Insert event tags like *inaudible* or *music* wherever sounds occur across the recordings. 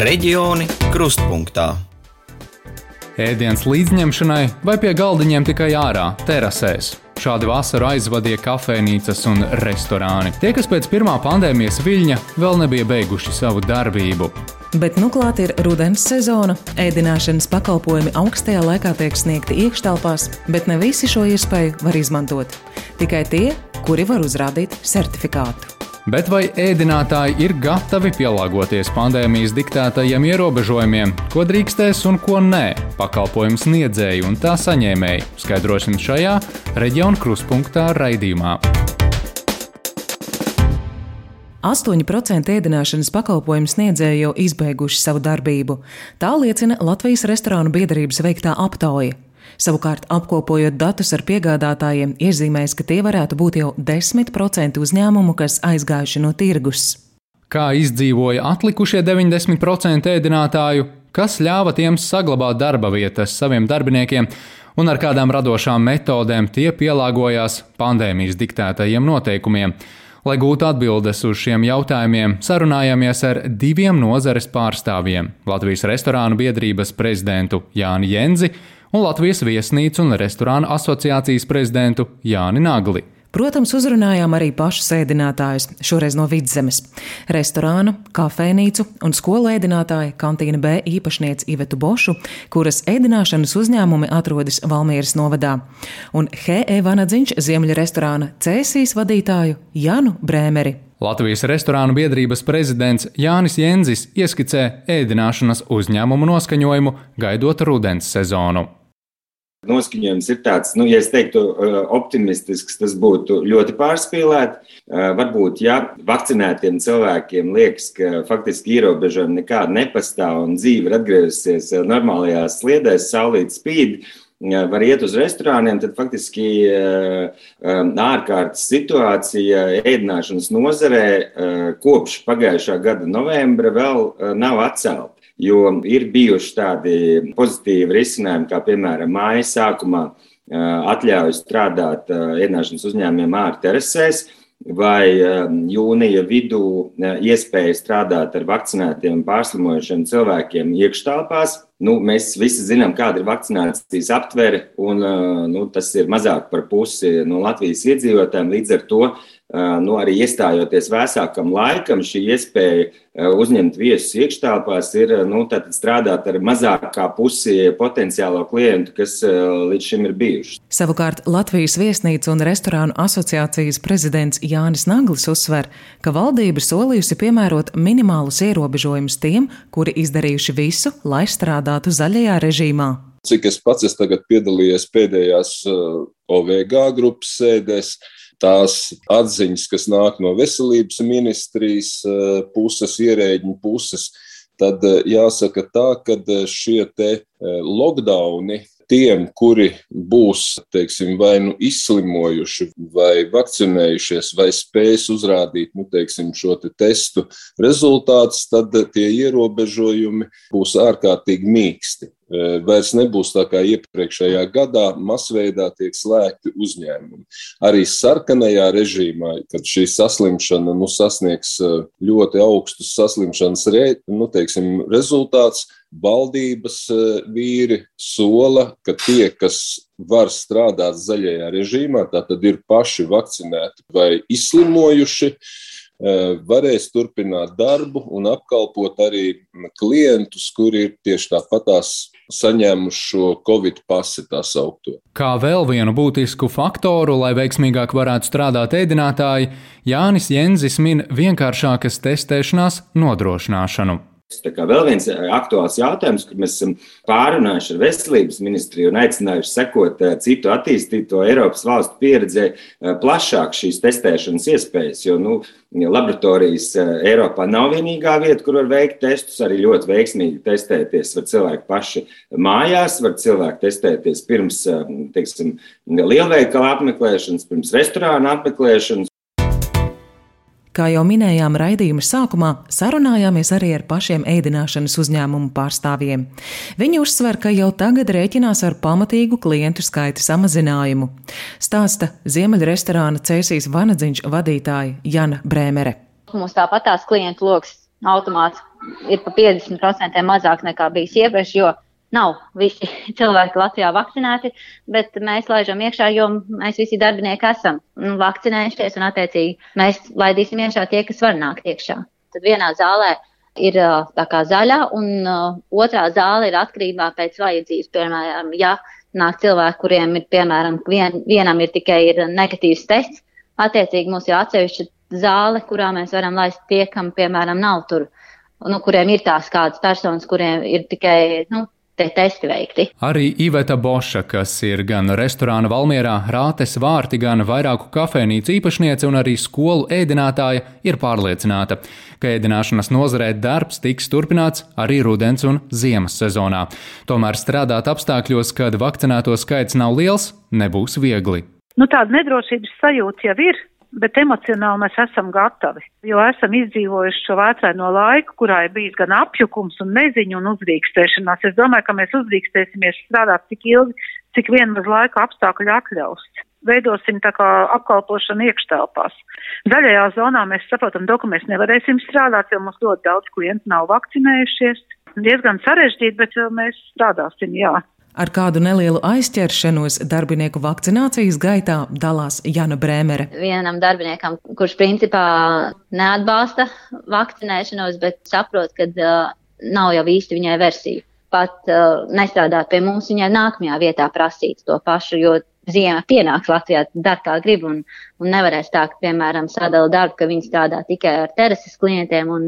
Reģioni krustpunktā. Ēdienas līdzņemšanai vai pie galdiņiem tikai ārā, terasēs. Šādi vasaru aizvadīja kafejnīcas un restorāni. Tie, kas pēc pirmā pandēmijas viļņa vēl nebija beiguši savu darbību. Bet nu klāt ir rudens sezona, ēdināšanas pakalpojumi augstajā laikā tiek sniegti iekštelpās, bet ne visi šo iespēju var izmantot. Tikai tie, kuri var uzrādīt certifikātu. Bet vai ēdinātāji ir gatavi pielāgoties pandēmijas diktētajiem ierobežojumiem, ko drīkstēs un ko nē? Pakalpojumu sniedzēji un tā saņēmēji skaidrosim šajā reģiona kruspunktā raidījumā. 8% ēdināšanas pakalpojumu sniedzēji jau izbeiguši savu darbību. Tā liecina Latvijas restorānu biedrības veiktā aptauja. Savukārt, apkopojot datus ar piegādātājiem, iezīmēs, ka tie varētu būt jau 10% uzņēmumu, kas aizgājuši no tirgus. Kā izdzīvoja atlikušie 90% ēdinātāju, kas ļāva tiem saglabāt darba vietas saviem darbiniekiem, un ar kādām radošām metodēm tie pielāgojās pandēmijas diktētajiem noteikumiem. Lai gūtu atbildes uz šiem jautājumiem, sarunājāmies ar diviem nozares pārstāvjiem - Latvijas restorānu biedrības prezidentu Jāni Jenzi un Latvijas viesnīcu un restorānu asociācijas prezidentu Jāni Nagli. Protams, uzrunājām arī pašus ēdinātājus, šoreiz no vidzemes. Restorānu, kafejnīcu un skolu ēdinātāju kantīna B īpašnieci Ivetu Bošu, kuras ēdināšanas uzņēmumi atrodas Valmieras novadā, un H.E. Vanadziņš Ziemeļa restorāna Cēsīs vadītāju Janu Brēmeri. Latvijas restorānu biedrības prezidents Jānis Jenzis ieskicē ēdināšanas uzņēmumu noskaņojumu, gaidot rudens sezonu. Noskaņojums ir tāds, nu, ja es teiktu, uh, optimistisks, tas būtu ļoti pārspīlēti. Uh, varbūt, ja vakcinētiem cilvēkiem liekas, ka faktiski ierobežojumi nekādi nepastāv un dzīve ir atgriezusies uh, normālajās sliedēs, saulīt spīd, var iet uz restorāniem, tad faktiski ārkārtas situācija ēdināšanas nozarē kopš pagājušā gada novembra vēl nav atcelta. Jo ir bijuši tādi pozitīvi risinājumi, kā piemēram māja sākumā atļauj strādāt ienākšanas uzņēmumiem ārterasēs, vai jūnija vidū iespēja strādāt ar vakcinētiem pārslimojušiem cilvēkiem iekštelpās. Nu, mēs visi zinām, kāda ir vakcinācijas aptvere, un nu, tas ir mazāk par pusi no Latvijas iedzīvotājiem. Līdz ar to nu, arī iestājoties vēsākam laikam, šī iespēja uzņemt viesus iekštelpās ir nu, strādāt ar mazākā pusi potenciālo klientu, kas līdz šim ir bijuši. Savukārt Latvijas viesnīcu un restorānu asociācijas prezidents Jānis Naglis uzsver, ka valdība solījusi piemērot minimālus ierobežojumus tiem, kuri izdarījuši visu, lai strādātu zaļajā režīmā. Cik es pats esmu piedalījies pēdējās uh, OVG grupas sēdēs, tās atziņas, kas nāk no veselības ministrijas eh, puses, ierēģiņu puses, tad eh, jāsaka tā, ka eh, šie te lockdowni tiem, kuri būs teiksim, vai nu izslimojuši, vai vakcinējušies, vai spēs uzrādīt nu, teiksim, šo te testu rezultātus, tad tie ierobežojumi būs ārkārtīgi mīksti. Vairs nebūs tā kā iepriekšējā gadā, masveidā tiek slēgti uzņēmumi. Arī sarkanajā režīmā, kad šī saslimšana nu, sasniegs ļoti augstus saslimšanas re, nu, teiksim, rezultātus, valdības vīri sola, ka tie, kas var strādāt zaļajā režīmā, tātad ir paši vakcinēti vai izslimojuši, varēs turpināt darbu un apkalpot arī klientus, kuri ir tieši tāpatās saņēmuši šo covid pasi tā saukto. Kā vēl vienu būtisku faktoru, lai veiksmīgāk varētu strādāt ēdinātāji, Jānis Jenzis min vienkāršākas testēšanās nodrošināšanu. Tā kā vēl viens eh, aktuāls jautājums, kur mēs esam pārunājuši ar veselības ministriju un aicinājuši sekot eh, citu attīstīto Eiropas valstu pieredzē eh, plašāk šīs testēšanas iespējas. Jo nu, laboratorijas Eiropā nav vienīgā vieta, kur var veikt testus. Arī ļoti veiksmīgi testēties var cilvēki paši mājās, var cilvēki testēties pirms teiksim, lielveikala apmeklēšanas, pirms restorāna apmeklēšanas. Kā jau minējām raidījuma sākumā, sarunājāmies arī ar pašiem ēdināšanas uzņēmumu pārstāvjiem. Viņi uzsver, ka jau tagad rēķinās ar pamatīgu klientu skaita samazinājumu. Stāsta Ziemeļrestorāna Cēsīs Vanadziņš vadītāja Jana Brēmere. Mums tāpat tās klientu lokus automāts ir pa 50% mazāk nekā bijis iepriekš, jo nav visi *laughs* cilvēki Latvijā vakcinēti, bet mēs laižam iekšā, jo mēs visi darbinieki esam vakcinējušies un attiecīgi mēs laidīsim iekšā tie, kas var nākt iekšā. Tad vienā zālē ir tā kā zaļā, un otrā zāle ir atkarībā pēc vajadzības. Piemēram, ja nāk cilvēki, kuriem ir, piemēram, vien, vienam ir tikai ir negatīvs tests, attiecīgi mums ir atsevišķa zāle, kurā mēs varam laist tie, kam, piemēram, nav tur, nu, kuriem ir tās kādas personas, kuriem ir tikai, nu, te testi veikti. Arī Iveta Boša, kas ir gan restorāna Valmierā, Rātes vārti, gan vairāku kafejnīcu īpašniece un arī skolu ēdinātāja, ir pārliecināta, ka ēdināšanas nozarē darbs tiks turpināts arī rudens un ziemas sezonā. Tomēr strādāt apstākļos, kad vakcinēto skaits nav liels, nebūs viegli. Nu, tāda nedrošības sajūta jau ir, bet emocionāli mēs esam gatavi, jo esam izdzīvojuši šo vētraino laiku, kurā ir bijis gan apjukums un neziņu un uzrīkstēšanās. Es domāju, ka mēs uzrīkstēsimies strādāt tik ilgi, cik vien maz laika apstākļi atļaus. Veidosim tā kā apkalpošanu iekštelpās. Zaļajā zonā mēs saprotam, ka mēs nevarēsim strādāt, jo mums ļoti daudz klientu nav vakcinējušies. Diezgan sarežģīti, bet mēs strādāsim, jā. Ar kādu nelielu aizķeršanos darbinieku vakcinācijas gaitā dalās Jana Brēmere. Vienam darbiniekam, kurš principā neatbalsta vakcinēšanos, bet saprot, ka uh, nav jau īsti viņai versija. Pat uh, nestrādāt pie mums, viņai nākamajā vietā prasīt to pašu, jo ziema pienāks Latvijā, dar kā grib, un, un nevarēs tā, ka, piemēram, sadala darbu, ka viņi strādā tikai ar terases klientiem un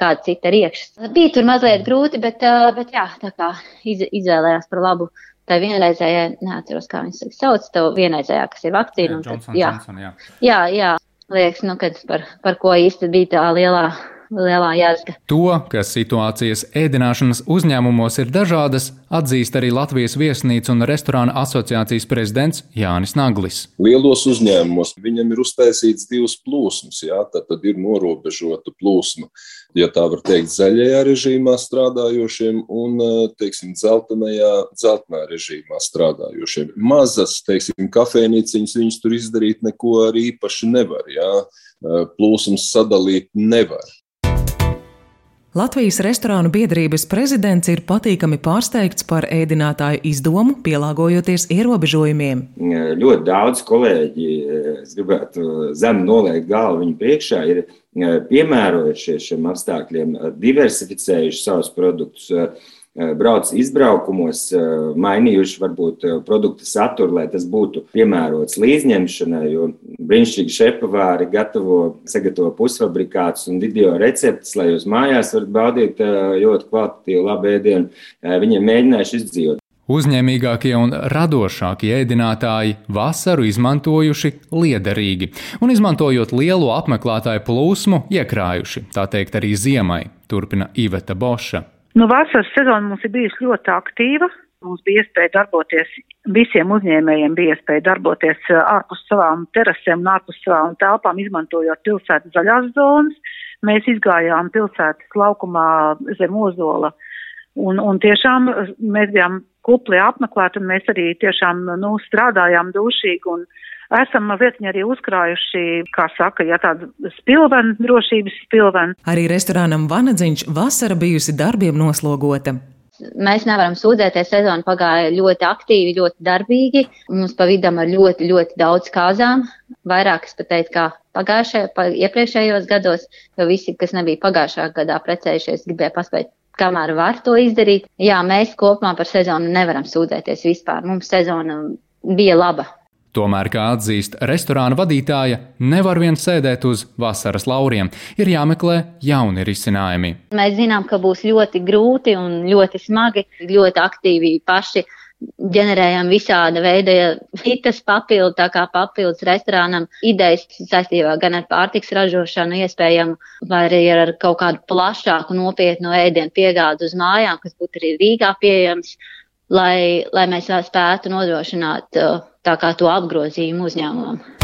kāda cita ir iekšas. Bija tur mazliet grūti, bet, bet jā, tā kā iz, izvēlējās par labu. Tā vienreizējā, neatceros, kā viņas sauc, tā vienreizējā, kas ir vakcīna. Johnson, tad, jā, Johnson, jā. jā, jā, liekas, nu, kad par, par ko īsti bija tā lielā lielā jēga. To, ka situācijas ēdināšanas uzņēmumos ir dažādas, atzīst arī Latvijas viesnīcu un restorāna asociācijas prezidents Jānis Naglis. Lielos uzņēmumos viņam ir uztaisīts divas plūsmas, jā, tad, ir norobežota plūsma, ja tā var teikt, zaļajā režīmā strādājošiem un, teiksim, dzeltenajā, dzeltenā režīmā strādājošiem. Mazas, teiksim, kafejnīciņas, viņas tur izdarīt neko arī īpaši nevar, jā, plūsmas sadalīt nevar. Latvijas restorānu biedrības prezidents ir patīkami pārsteigts par ēdinātāju izdomu, pielāgojoties ierobežojumiem. Ļoti daudz kolēģi, es gribētu zem noliekt galvu viņu priekšā, ir piemērojušies šiem apstākļiem, diversificējuši savus produktus Eh, brauc izbraukumos, eh, mainījuši varbūt eh, produktu saturu, lai tas būtu piemērots līdzņemšanai, jo brīnišķīgi šepavāri gatavo, sagatavo pusfabrikātus un video receptes, lai jūs mājās varat baudīt ļoti kvalitatīvu labu ēdienu. Viņiem mēģinājuši izdzīvot. Uzņēmīgākie un radošākie ēdinātāji vasaru izmantojuši liederīgi un, izmantojot lielo apmeklētāju plūsmu, iekrājuši, tā teikt, arī ziemai, turpina Iveta Boša. Nu, vasaras sezona mums ir bijusi ļoti aktīva. Mums bija iespēja darboties, visiem uzņēmējiem bija iespēja darboties uh, ārpus savām terasēm un ārpus savām telpām, izmantojot pilsētas zaļās zonas. Mēs izgājām pilsētas laukumā zem ozola un, un tiešām uh, mēs bijām kupli apmeklēti un mēs arī tiešām nu, strādājām dušīgi un esam mazliet arī uzkrājuši, kā saka, ja tādu spilvenu, drošības spilvenu. Arī restorānam Vanadziņš vasara bijusi darbiem noslogota. Mēs nevaram sūdzēties. Sezona pagāja ļoti aktīvi, ļoti darbīgi. Mums pa vidam ar ļoti, ļoti daudz kāzām. Vairākas pat teikt, kā pagājušajā, pa, iepriekšējos gados, jo visi, kas nebija pagājušā gadā precējušies, gribēja paspēt kamēr var to izdarīt. Jā, mēs kopumā par sezonu nevaram sūdzēties vispār. Mums sezona bija laba. Tomēr, kā atzīst restorāna vadītāja, nevar vien sēdēt uz vasaras lauriem, ir jāmeklē jauni risinājumi. Mēs zinām, ka būs ļoti grūti un ļoti smagi, ļoti aktīvi paši ģenerējam visāda veida citas papildu, tā kā papildus restorānam idejas saistībā gan ar pārtiks ražošanu iespējamu, vai arī ar kaut kādu plašāku nopietnu ēdienu piegādu uz mājām, kas būtu arī Rīgā pieejams, lai, lai mēs spētu nodrošināt uh, tā kā to apgrozījumu uzņēmumam.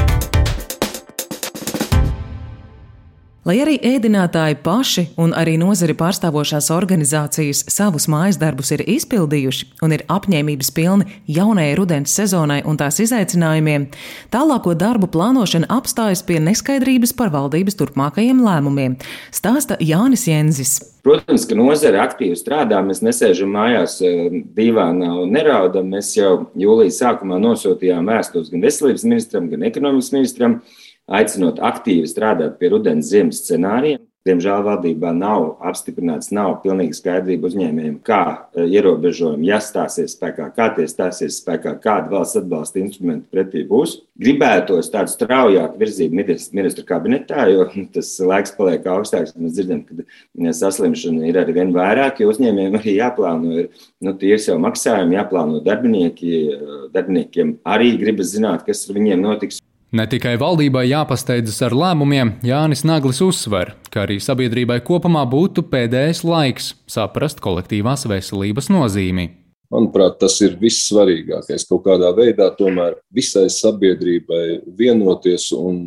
Lai arī ēdinātāji paši un arī nozari pārstāvošās organizācijas savus mājas darbus ir izpildījuši un ir apņēmības pilni jaunajai rudens sezonai un tās izaicinājumiem, tālāko darbu plānošana apstājas pie neskaidrības par valdības turpmākajiem lēmumiem, stāsta Jānis Jenzis. Protams, ka nozare aktīvi strādā. Mēs nesēžam mājās eh, dīvānā un neraudam. Mēs jau jūlijas sākumā nosūtījām vēstules gan veselības ministram, gan ekonomikas ministram aicinot aktīvi strādāt pie rudens ziemas scenārijiem. Diemžēl valdībā nav apstiprināts, nav pilnīgi skaidrība uzņēmējiem, kā e, ierobežojumi, ja stāsies spēkā, kā tie stāsies spēkā, kāda valsts atbalsta instrumenti pretī būs. Gribētos tādu straujāku virzību ministru kabinetā, jo *laughs* tas laiks paliek augstāks. Mēs dzirdam, ka e, saslimšana ir arī vien vairāk, jo uzņēmējiem arī jāplāno ir nu, tīrs jau maksājumi, jāplāno darbinieki. E, darbiniekiem arī gribas zināt, kas ar viņiem notiks. Ne tikai valdībai jāpasteidzas ar lēmumiem, Jānis Naglis uzsver, ka arī sabiedrībai kopumā būtu pēdējais laiks saprast kolektīvās veselības nozīmi. Manuprāt, tas ir vissvarīgākais. Kaut kādā veidā tomēr visai sabiedrībai vienoties un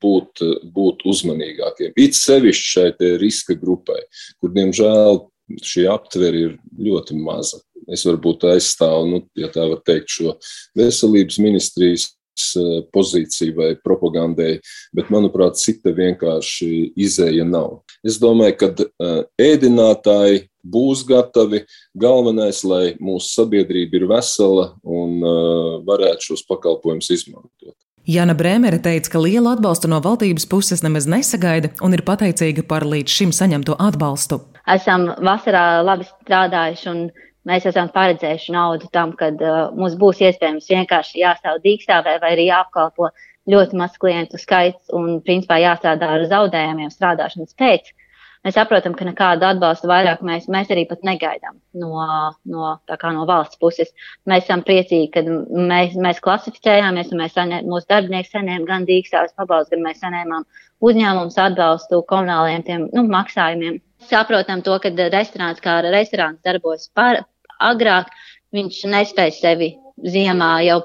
būt, būt uzmanīgākiem. It sevišķi šai riska grupai, kur, diemžēl, šī aptvere ir ļoti maza. Es varbūt aizstāvu, nu, ja tā var teikt, šo veselības ministrijas Eh, pozīcija vai propagandai, bet, manuprāt, cita vienkārši izēja nav. Es domāju, ka eh, ēdinātāji būs gatavi. Galvenais, lai mūsu sabiedrība ir vesela un eh, varētu šos pakalpojumus izmantot. Jana Brēmere teica, ka lielu atbalstu no valdības puses nemaz nesagaida un ir pateicīga par līdz šim saņemto atbalstu. Esam vasarā labi strādājuši un Mēs esam paredzējuši naudu tam, kad uh, mums būs iespējams vienkārši jāstāv dīkstāvē vai arī jāapkalpo ļoti maz klientu skaits un, principā, jāstrādā ar zaudējumiem strādāšanas pēc. Mēs saprotam, ka nekādu atbalstu vairāk mēs, mēs arī pat negaidām no, no, no valsts puses. Mēs esam priecīgi, ka mēs, mēs klasificējāmies un mēs saņem, mūsu darbinieki saņēma gan dīkstāves pabalstu, gan mēs saņēmām uzņēmums atbalstu komunāliem tiem, nu, maksājumiem. Saprotam to, ka restorāns kā restorāns darbojas par, agrāk, viņš nespēja sevi ziemā jau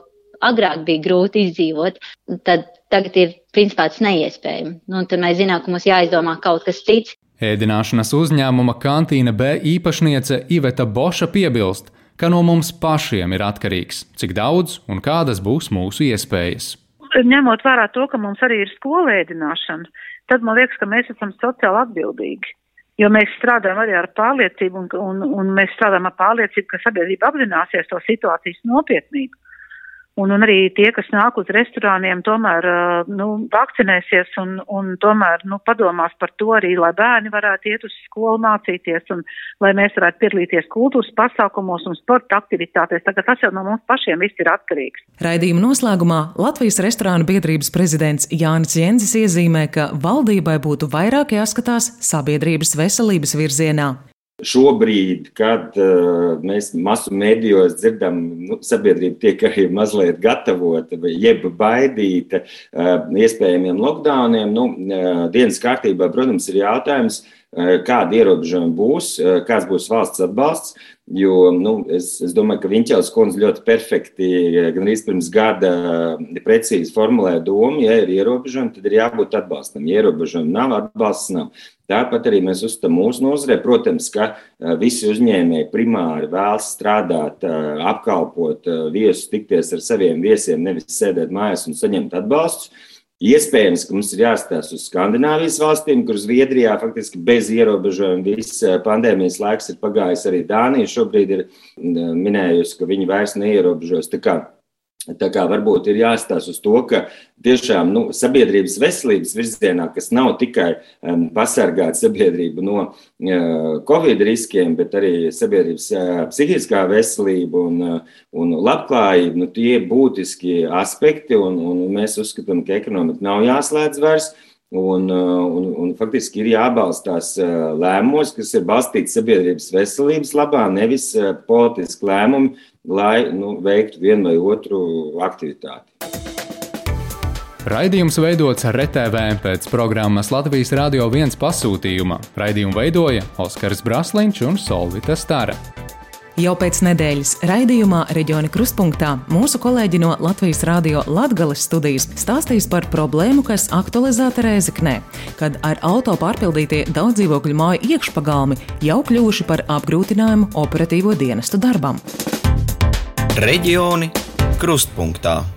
agrāk bija grūti izdzīvot, tad tagad ir principā tas neiespējami. Nu, tad mēs zinām, ka mums jāizdomā kaut kas cits. Ēdināšanas uzņēmuma kantīna B īpašniece Iveta Boša piebilst, ka no mums pašiem ir atkarīgs, cik daudz un kādas būs mūsu iespējas. Ņemot vērā to, ka mums arī ir skolēdināšana, tad man liekas, ka mēs esam sociāli atbildīgi. Jo mēs strādājam arī ar pārliecību, un, un, un mēs strādājam ar pārliecību, ka sabiedrība apzināsies to situācijas nopietnību. Un, un arī tie, kas nāk uz restorāniem, tomēr nu, vakcinēsies un, un tomēr nu, padomās par to arī, lai bērni varētu iet uz skolu mācīties un lai mēs varētu piedalīties kultūras pasākumos un sporta aktivitātēs. Tagad tas jau no mums pašiem viss ir atkarīgs. Raidījuma noslēgumā Latvijas restorānu biedrības prezidents Jānis Jenzis iezīmē, ka valdībai būtu vairāk jāskatās sabiedrības veselības virzienā. Šobrīd, kad uh, mēs masu mēdījos dzirdam, nu, sabiedrība tiek arī mazliet gatavota, jeb baidīta uh, iespējamiem lockdowniem, nu, uh, dienas kārtībā, protams, ir jautājums, uh, kādi ierobežojumi būs, uh, kāds būs valsts atbalsts. Jo nu, es, es domāju, ka Viņķels kundze ļoti perfekti, gan arī pirms gada, precīzi formulēja domu, ja ir ierobežojumi, tad ir jābūt atbalstam. Ja ierobežojumi nav, atbalsts nav. Tāpat arī mēs uzskatām mūsu nozarē, protams, ka visi uzņēmēji primāri vēlas strādāt, apkalpot viesus, tikties ar saviem viesiem, nevis sēdēt mājās un saņemt atbalstus. Iespējams, ka mums ir jāstāsta uz Skandināvijas valstīm, kur Zviedrijā faktiski bez ierobežojuma viss pandēmijas laiks ir pagājis. Arī Dānija šobrīd ir minējusi, ka viņi vairs neierobežos. Tā kā Tā kā varbūt ir jāstāsta uz to, ka tiešām nu, sabiedrības veselības virzienā, kas nav tikai um, pasargāt sabiedrību no uh, covid riskiem, bet arī sabiedrības uh, psihiskā veselība un, uh, un labklājība, nu, tie ir būtiski aspekti, un, un mēs uzskatām, ka ekonomika nav jāslēdz vairs. Un, uh, un, un faktiski ir jābalstās uh, lēmumos, kas ir balstīti sabiedrības veselības labā, nevis uh, politiski lēmumi, lai nu, veiktu vienu vai otru aktivitāti. Raidījums veidots ar RTV pēc programmas Latvijas Rādio 1 pasūtījuma. Raidījumu veidoja Oskars Braslīņš un Solvita Stara. Jau pēc nedēļas raidījumā Reģiona Krustpunktā mūsu kolēģi no Latvijas Rādio Latgales studijas stāstīs par problēmu, kas aktualizēta Rēzeknē, kad ar auto pārpildītie daudz dzīvokļu māju iekšpagalmi jau kļuvuši par apgrūtinājumu operatīvo dienestu darbam. Reģioni Krustpunktā.